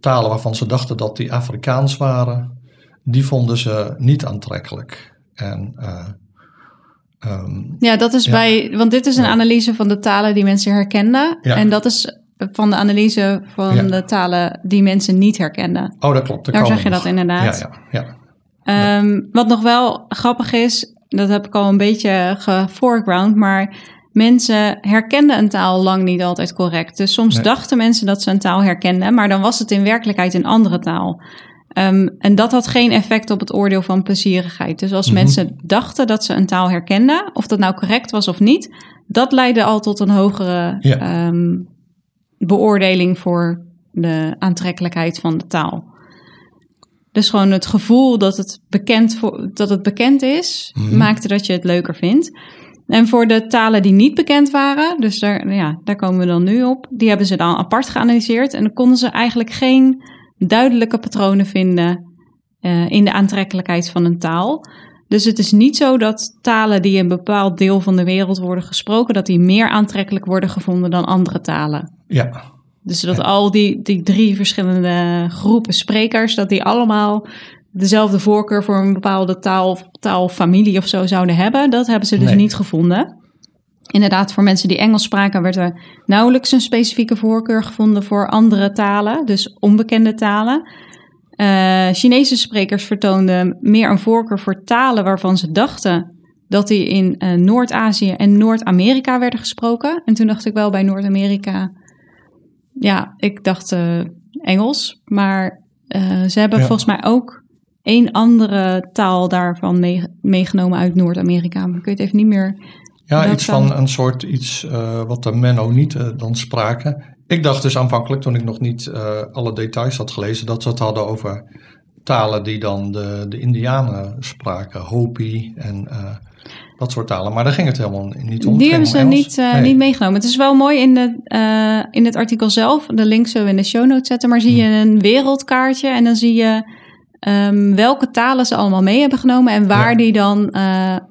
talen waarvan ze dachten dat die Afrikaans waren, die vonden ze niet aantrekkelijk. En, uh, um, ja, dat is bij, want dit is een analyse van de talen die mensen herkenden. Ja. En dat is van de analyse van ja. de talen die mensen niet herkenden. Oh, dat klopt. Dat Daar zeg je dat inderdaad. Ja, ja, ja. Um, wat nog wel grappig is, dat heb ik al een beetje geforeground, maar mensen herkenden een taal lang niet altijd correct. Dus soms dachten mensen dat ze een taal herkenden, maar dan was het in werkelijkheid een andere taal. Um, en dat had geen effect op het oordeel van plezierigheid. Dus als mhm. mensen dachten dat ze een taal herkenden, of dat nou correct was of niet, dat leidde al tot een hogere ja. um, beoordeling voor de aantrekkelijkheid van de taal. Dus gewoon het gevoel dat het bekend, dat het bekend is, mm maakte dat je het leuker vindt. En voor de talen die niet bekend waren, dus daar, ja, daar komen we dan nu op, die hebben ze dan apart geanalyseerd. En dan konden ze eigenlijk geen duidelijke patronen vinden uh, in de aantrekkelijkheid van een taal. Dus het is niet zo dat talen die in een bepaald deel van de wereld worden gesproken, dat die meer aantrekkelijk worden gevonden dan andere talen. Ja, dus dat al die, die drie verschillende groepen sprekers, dat die allemaal dezelfde voorkeur voor een bepaalde taal, taalfamilie of zo zouden hebben, dat hebben ze dus niet gevonden. Inderdaad, voor mensen die Engels spraken, werd er nauwelijks een specifieke voorkeur gevonden voor andere talen, dus onbekende talen. Uh, Chinese sprekers vertoonden meer een voorkeur voor talen waarvan ze dachten dat die in uh, Noord-Azië en Noord-Amerika werden gesproken. En toen dacht ik wel bij Noord-Amerika, ja, ik dacht uh, Engels, maar ze hebben volgens mij ook één andere taal daarvan mee, meegenomen uit Noord-Amerika. Maar ik weet even niet meer. Ja, iets van een soort iets wat de Mennonieten dan spraken. Ik dacht dus aanvankelijk, toen ik nog niet alle details had gelezen, dat ze het hadden over talen die dan de, de Indianen spraken. Hopi en dat soort talen. Maar daar ging het helemaal niet om. Die hebben ze niet, uh, niet meegenomen. Het is wel mooi in, de, uh, in het artikel zelf. De link zullen we in de show notes zetten. Maar zie je hmm. een wereldkaartje en dan zie je um, welke talen ze allemaal mee hebben genomen. En waar die dan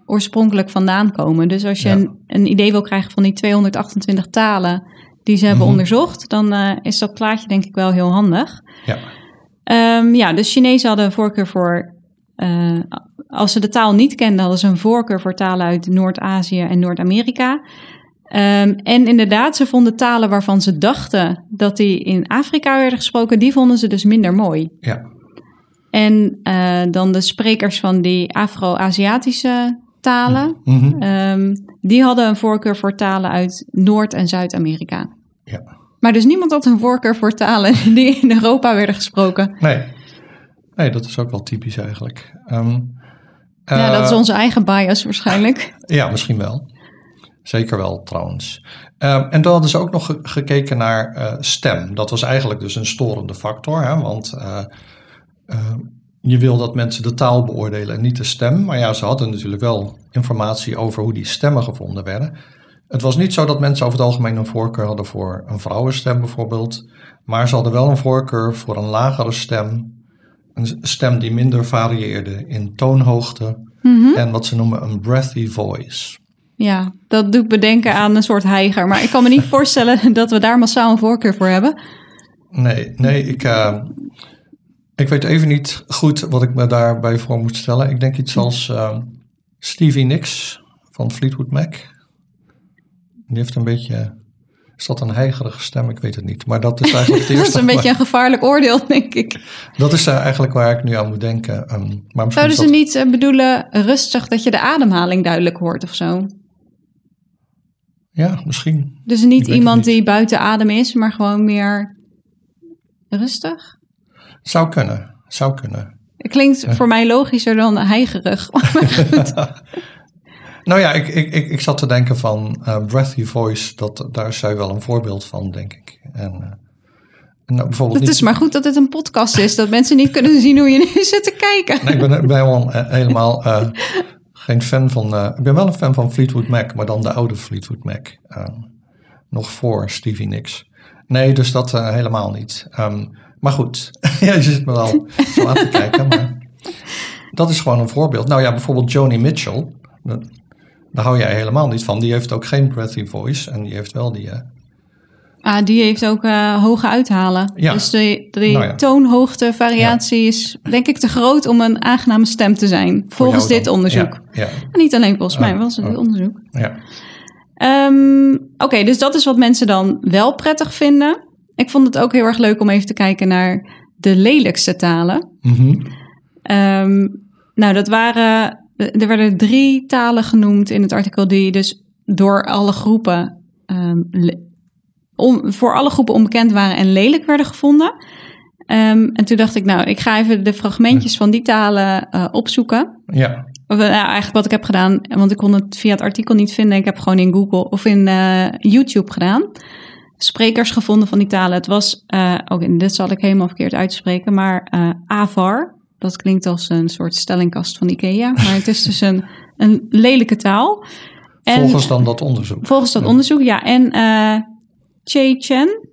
oorspronkelijk vandaan komen. Dus als je een, een, idee wil krijgen van die 228 talen die ze hebben mm onderzocht. Dan is dat plaatje denk ik wel heel handig. Ja. Um, ja, de Chinezen hadden een voorkeur voor uh, als ze de taal niet kenden, hadden ze een voorkeur voor talen uit Noord-Azië en Noord-Amerika. Um, en inderdaad, ze vonden talen waarvan ze dachten dat die in Afrika werden gesproken, die vonden ze dus minder mooi. Ja. En uh, dan de sprekers van die Afro-Aziatische talen, mm -hmm. um, die hadden een voorkeur voor talen uit Noord- en Zuid-Amerika. Ja. Maar dus niemand had een voorkeur voor talen die in Europa werden gesproken. Nee, nee dat is ook wel typisch eigenlijk. Um, ja, dat is eh, onze eigen bias waarschijnlijk. ja, misschien wel. Zeker wel trouwens. Uh, en dan hadden ze ook nog gekeken naar uh, stem. Dat was eigenlijk dus een storende factor. Hè? Want uh, je wil dat mensen de taal beoordelen en niet de stem. Maar ja, ze hadden natuurlijk wel informatie over hoe die stemmen gevonden werden. Het was niet zo dat mensen over het algemeen een voorkeur hadden voor een vrouwenstem bijvoorbeeld. Maar ze hadden wel een voorkeur voor een lagere stem een stem die minder varieerde in toonhoogte Mhm. en wat ze noemen een breathy voice. Ja, dat doet bedenken aan een soort heiger. Maar ik kan me niet voorstellen dat we daar massaal een voorkeur voor hebben. Nee, nee, ik, uh, ik weet even niet goed wat ik me daarbij voor moet stellen. Ik denk iets als uh, Stevie Nicks van Fleetwood Mac. Die heeft een beetje is dat een heigerige stem? Ik weet het niet. Maar dat is eigenlijk het eerste. dat is een beetje een gevaarlijk oordeel, denk ik. Dat is uh, eigenlijk waar ik nu aan moet denken. Um, maar Zouden ze dat... niet uh, bedoelen rustig dat je de ademhaling duidelijk hoort of zo? Ja, misschien. Dus niet iemand niet. die buiten adem is, maar gewoon meer rustig? Zou kunnen. Zou kunnen. Het klinkt voor mij logischer dan heigerig. Nou ja, ik, ik, ik, ik zat te denken van uh, Breathy Voice, dat, daar is zij wel een voorbeeld van, denk ik. En, uh, nou, bijvoorbeeld het is maar goed dat het een podcast is, dat mensen niet kunnen zien hoe je nu zit te kijken. Nee, ik ben, ben wel helemaal uh, geen fan van. ik ben wel een fan van Fleetwood Mac, maar dan de oude Fleetwood Mac. nog voor Stevie Nicks. Nee, dus dat helemaal niet. Um, maar goed, ja, je zit me wel zo aan te kijken. Maar dat is gewoon een voorbeeld. Nou ja, bijvoorbeeld Joni Mitchell. Daar hou jij helemaal niet van. Die heeft ook geen breathy voice en die heeft wel die. Uh... Ah, die heeft ook uh, hoge uithalen. Ja. Dus de, de nou ja. toonhoogte variatie ja. is denk ik te groot om een aangename stem te zijn. Volgens dit onderzoek. En niet alleen volgens mij, was het dit onderzoek. Ja. Um, Oké, okay, dus dat is wat mensen dan wel prettig vinden. Ik vond het ook heel erg leuk om even te kijken naar de lelijkste talen. Mm -hmm. um, nou, dat waren er werden drie talen genoemd in het artikel die dus door alle groepen, um, om, voor alle groepen onbekend waren en lelijk werden gevonden. Um, en toen dacht ik, nou, ik ga even de fragmentjes van die talen uh, opzoeken. Ja. Of, nou, eigenlijk wat ik heb gedaan, want ik kon het via het artikel niet vinden. Ik heb gewoon in Google of in uh, YouTube gedaan. Sprekers gevonden van die talen. Het was, uh, ook, dit zal ik helemaal verkeerd uitspreken, maar Avar. Dat klinkt als een soort stellingkast van Ikea, maar het is dus een, een lelijke taal. En, volgens dan dat onderzoek. Volgens dat ja. onderzoek, ja. En uh, Chechen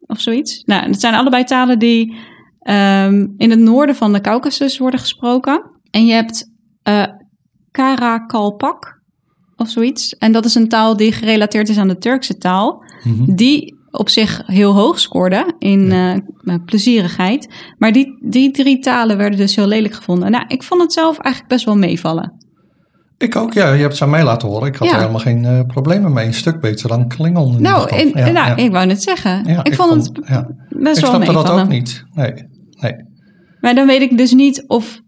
of zoiets. Nou, het zijn allebei talen die um, in het noorden van de Caucasus worden gesproken. En je hebt uh, Karakalpak of zoiets. En dat is een taal die gerelateerd is aan de Turkse taal. Mm -hmm. Die op zich heel hoog scoorde in ja. uh, plezierigheid. Maar die, die drie talen werden dus heel lelijk gevonden. Nou, ik vond het zelf eigenlijk best wel meevallen. Ik ook, ja. Je hebt het aan mij laten horen. Ik had ja. er helemaal geen uh, problemen mee. Een stuk beter dan Klingon. Nou, in, ja, nou ik wou net zeggen. ik, ik, vond het best ik wel Ik snapte meevallen. dat ook niet. Nee, nee. Maar dan weet ik dus niet of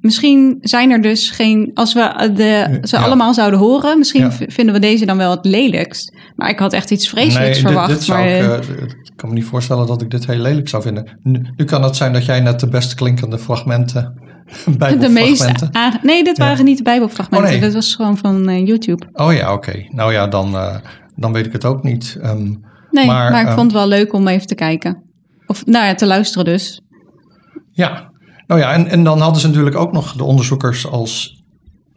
Misschien zijn er dus geen, als we de, ze ja. allemaal zouden horen, misschien ja. vinden we deze dan wel het lelijkst. Maar ik had echt iets vreselijks nee, verwacht. Dit, dit maar, ik, uh, ik kan me niet voorstellen dat ik dit heel lelijk zou vinden. Nu, nu kan het zijn dat jij net de best klinkende fragmenten, de meeste. Nee, dit waren ja. niet de Bijbelfragmenten. Oh, nee. Dat was gewoon van uh, YouTube. Oh ja, oké. Okay. Nou ja, dan, uh, dan weet ik het ook niet. Um, nee, maar, maar ik vond het wel leuk om even te kijken. Of nou ja, te luisteren dus. Ja, nou ja, en, en dan hadden ze natuurlijk ook nog de onderzoekers als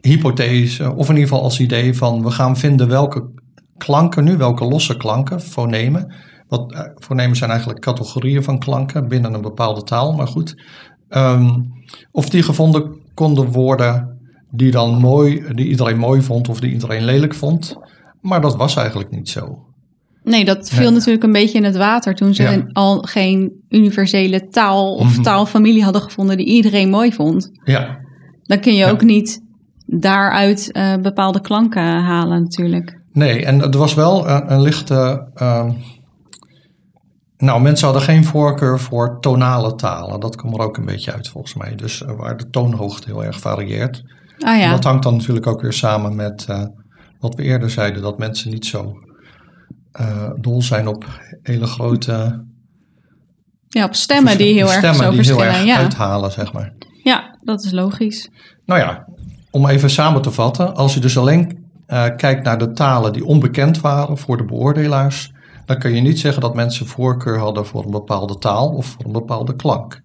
hypothese, of in ieder geval als idee van we gaan vinden welke klanken nu, welke losse klanken, fonemen. Wat, uh, fonemen zijn eigenlijk categorieën van klanken binnen een bepaalde taal, maar goed. Um, of die gevonden konden worden die dan mooi, die iedereen mooi vond of die iedereen lelijk vond. Maar dat was eigenlijk niet zo. Nee, dat viel nee. natuurlijk een beetje in het water toen ze ja. al geen universele taal of mm -hmm. taalfamilie hadden gevonden die iedereen mooi vond. Ja. Dan kun je ja. ook niet daaruit uh, bepaalde klanken halen natuurlijk. Nee, en er was wel een, een lichte... Uh, nou, mensen hadden geen voorkeur voor tonale talen. Dat komt er ook een beetje uit volgens mij. Dus uh, waar de toonhoogte heel erg varieert. Ah, ja. En dat hangt dan natuurlijk ook weer samen met uh, wat we eerder zeiden. Dat mensen niet zo uh, dol zijn op hele grote. Ja, op stemmen die heel stemmen erg zo die verschillen. heel erg ja. uithalen, zeg maar. Ja, dat is logisch. Nou ja, om even samen te vatten. Als je dus alleen uh, kijkt naar de talen die onbekend waren voor de beoordelaars. Dan kun je niet zeggen dat mensen voorkeur hadden voor een bepaalde taal of voor een bepaalde klank.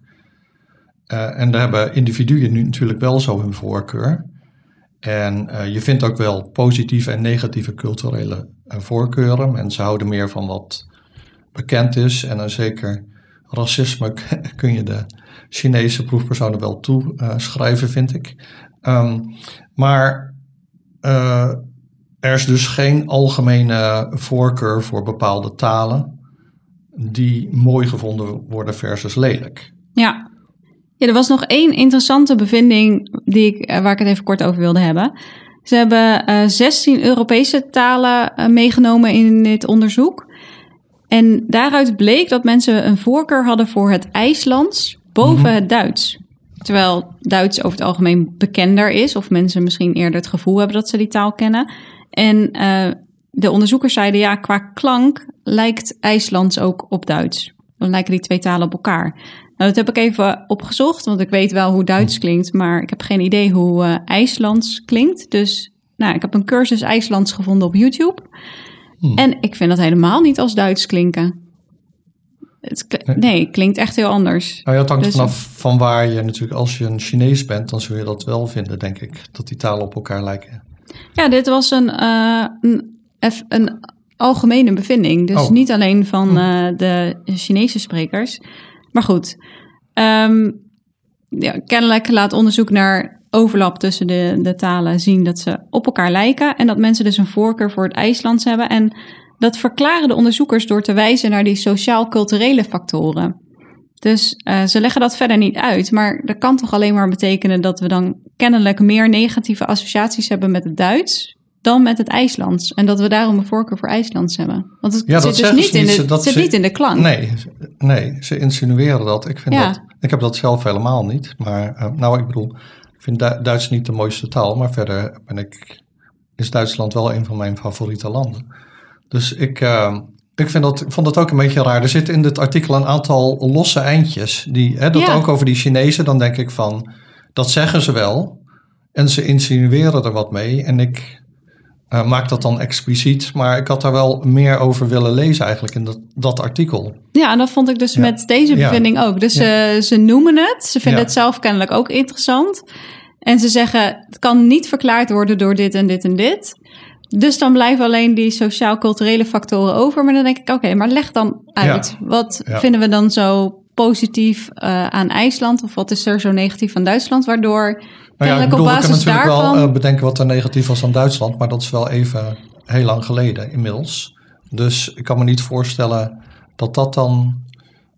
Uh, en daar hebben individuen nu natuurlijk wel zo hun voorkeur. En uh, je vindt ook wel positieve en negatieve culturele voorkeuren. Mensen houden meer van wat bekend is. En een zeker racisme kun je de Chinese proefpersonen wel toeschrijven, vind ik. Ehm, maar er is dus geen algemene voorkeur voor bepaalde talen die mooi gevonden worden versus lelijk. Ja. Ja, er was nog één interessante bevinding die ik, eh, waar ik het even kort over wilde hebben. Ze hebben uh, eh, 16 Europese talen uh, meegenomen in dit onderzoek. En daaruit bleek dat mensen een voorkeur hadden voor het IJslands boven mhm. het Duits. Terwijl Duits over het algemeen bekender is, of mensen misschien eerder het gevoel hebben dat ze die taal kennen. En uh, de onderzoekers zeiden ja, qua klank lijkt IJslands ook op Duits. Dan lijken die twee talen op elkaar. Nou, dat heb ik even opgezocht, want ik weet wel hoe Duits klinkt, maar ik heb geen idee hoe uh, IJslands klinkt. Dus nou, ik heb een cursus IJslands gevonden op YouTube. Hm. En ik vind dat helemaal niet als Duits klinken. Het nee, klinkt echt heel anders. Nou ja, het hangt dus, vanaf van waar je natuurlijk, als je een Chinees bent, dan zul je dat wel vinden, denk ik, dat die talen op elkaar lijken. Ja, dit was een, uh, een, een algemene bevinding. Dus oh. niet alleen van uh, de Chinese sprekers. Maar goed, um, ja, kennelijk laat onderzoek naar overlap tussen de, de talen zien dat ze op elkaar lijken. En dat mensen dus een voorkeur voor het IJslands hebben. En dat verklaren de onderzoekers door te wijzen naar die sociaal-culturele factoren. Dus uh, ze leggen dat verder niet uit, maar dat kan toch alleen maar betekenen dat we dan kennelijk meer negatieve associaties hebben met het Duits dan met het IJslands. En dat we daarom een voorkeur voor IJslands hebben. Want het zit dus niet, in de, zit niet in de klank. Nee, nee, ze insinueren dat. Ik, vind dat. ik heb dat zelf helemaal niet. Maar uh, nou, ik bedoel, ik vind Duits niet de mooiste taal. Maar verder ben ik, is Duitsland wel een van mijn favoriete landen. Dus ik, uh, ik vind dat, vond dat ook een beetje raar. Er zit in dit artikel een aantal losse eindjes. Die, hè, dat ook over die Chinezen. Dan denk ik van, dat zeggen ze wel. En ze insinueren er wat mee. En ik uh, maak dat dan expliciet. Maar ik had daar wel meer over willen lezen eigenlijk in dat, dat artikel. Ja, en dat vond ik dus met deze bevinding ook. Dus ze noemen het. Ze vinden het zelf kennelijk ook interessant. En ze zeggen, het kan niet verklaard worden door dit en dit en dit. Dus dan blijven alleen die sociaal-culturele factoren over. Maar dan denk ik, oké, maar leg dan uit. Wat vinden we dan zo positief uh, aan IJsland? Of wat is er zo negatief aan Duitsland? Waardoor nou ja, ik bedoel, ik kan natuurlijk wel uh, bedenken wat er negatief was aan Duitsland. Maar dat is wel even heel lang geleden inmiddels. Dus ik kan me niet voorstellen dat dat dan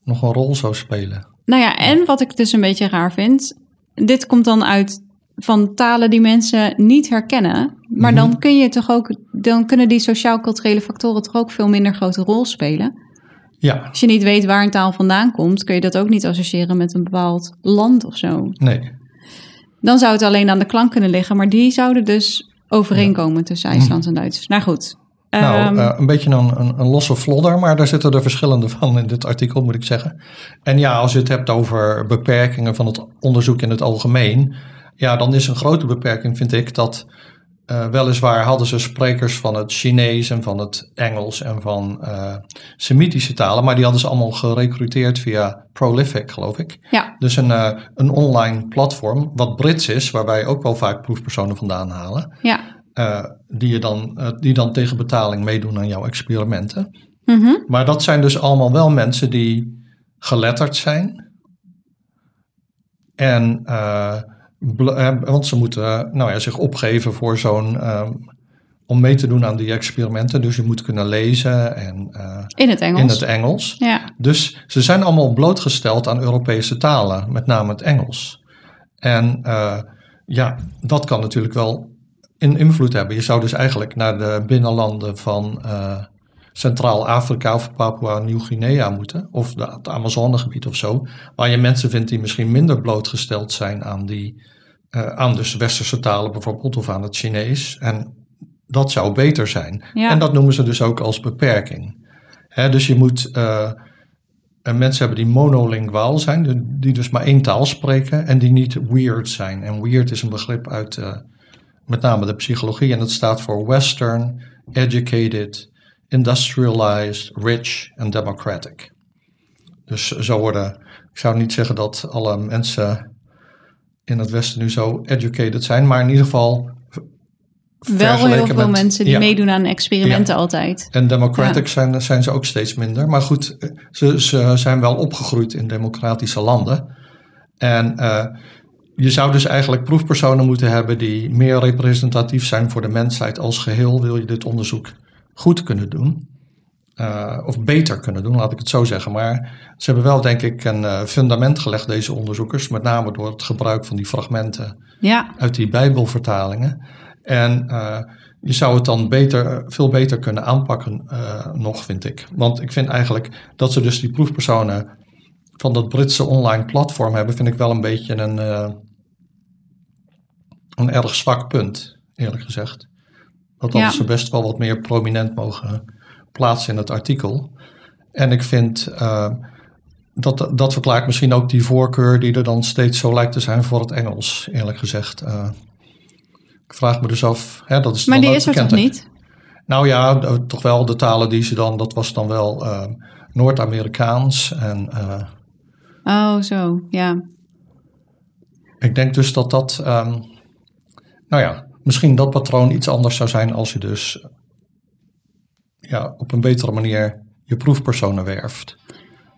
nog een rol zou spelen. Nou ja, en wat ik dus een beetje raar vind. Dit komt dan uit van talen die mensen niet herkennen. Maar dan mhm. kun je toch ook, dan kunnen die sociaal-culturele factoren toch ook veel minder grote rol spelen. Ja. Als je niet weet waar een taal vandaan komt, kun je dat ook niet associëren met een bepaald land of zo. Nee. Dan zou het alleen aan de klank kunnen liggen, maar die zouden dus overeenkomen tussen IJslands en Duits. Nou goed. Nou, ehm, eh, een beetje een, een, een, losse vlodder, maar daar zitten er verschillende van in dit artikel, moet ik zeggen. En ja, als je het hebt over beperkingen van het onderzoek in het algemeen, ja, dan is een grote beperking, vind ik, dat uh, weliswaar hadden ze sprekers van het Chinees en van het Engels en van uh, Semitische talen, maar die hadden ze allemaal gerecruiteerd via Prolific, geloof ik. Ja. Dus een, uh, een online platform, wat Brits is, waar wij ook wel vaak proefpersonen vandaan halen. Ja. die, je dan, die dan tegen betaling meedoen aan jouw experimenten. Mm -hmm. Maar dat zijn dus allemaal wel mensen die geletterd zijn. En want ze moeten nou ja, zich opgeven voor zo'n. Ehm, om mee te doen aan die experimenten. Dus je moet kunnen lezen en. Uh, in het Engels. In het Engels. Ja. Dus ze zijn allemaal blootgesteld aan Europese talen, met name het Engels. En uh, ja, dat kan natuurlijk wel een invloed hebben. Je zou dus eigenlijk naar de binnenlanden van. Uh, Centraal-Afrika of Papua-Nieuw-Guinea moeten, of de, het Amazonegebied of zo, waar je mensen vindt die misschien minder blootgesteld zijn aan die uh, aan dus westerse talen bijvoorbeeld of aan het Chinees. En dat zou beter zijn. En dat noemen ze dus ook als beperking. Hè, dus je moet uh, mensen hebben die monolinguaal zijn, die dus maar één taal spreken en die niet weird zijn. En weird is een begrip uit uh, met name de psychologie en dat staat voor Western, Educated, Industrialized, Rich en Democratic. Dus zo worden, ik zou niet zeggen dat alle mensen in het Westen nu zo educated zijn, maar in ieder geval. Wel heel veel mensen die meedoen aan experimenten altijd. En democratic zijn, zijn ze ook steeds minder. Maar goed, ze, ze zijn wel opgegroeid in democratische landen. En uh, je zou dus eigenlijk proefpersonen moeten hebben die meer representatief zijn voor de mensheid als geheel, wil je dit onderzoek goed kunnen doen. Uh, of beter kunnen doen, laat ik het zo zeggen. Maar ze hebben wel, denk ik, een uh, fundament gelegd, deze onderzoekers. Met name door het gebruik van die fragmenten ja. uit die Bijbelvertalingen. En uh, je zou het dan beter, veel beter kunnen aanpakken, nog, vind ik. Want ik vind eigenlijk dat ze dus die proefpersonen van dat Britse online platform hebben, vind ik wel een beetje een, een erg zwak punt, eerlijk gezegd. Dat hadden ze best wel wat meer prominent mogen plaatsen in het artikel. En ik vind uh, dat, dat verklaart misschien ook die voorkeur die er dan steeds zo lijkt te zijn voor het Engels, eerlijk gezegd. Uh, ik vraag me dus af. Hè, dat is maar die is er toch niet? Nou ja, toch wel de talen die ze dan, dat was dan wel uh, Noord-Amerikaans en. oh, zo, ja. Ik denk dus dat dat, um, nou ja, misschien dat patroon iets anders zou zijn als je dus ja, op een betere manier je proefpersonen werft?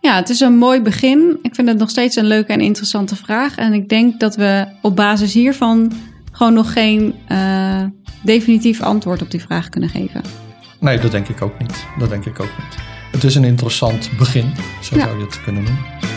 Ja, het is een mooi begin. Ik vind het nog steeds een leuke en interessante vraag. En ik denk dat we op basis hiervan gewoon nog geen uh, definitief antwoord op die vraag kunnen geven. Nee, dat denk ik ook niet. Dat denk ik ook niet. Het is een interessant begin, zo zou je het kunnen noemen.